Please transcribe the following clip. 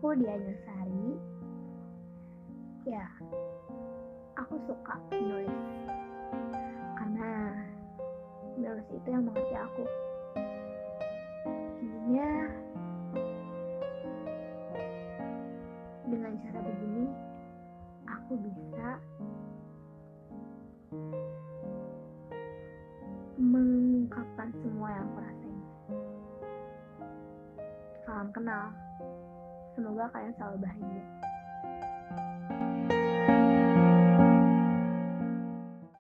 aku Dianya Sari. Ya, aku suka menulis. Karena menulis itu yang mengerti aku. Intinya, dengan cara begini, aku bisa mengungkapkan semua yang aku rasain. Salam kenal. Semoga kalian selalu bahagia.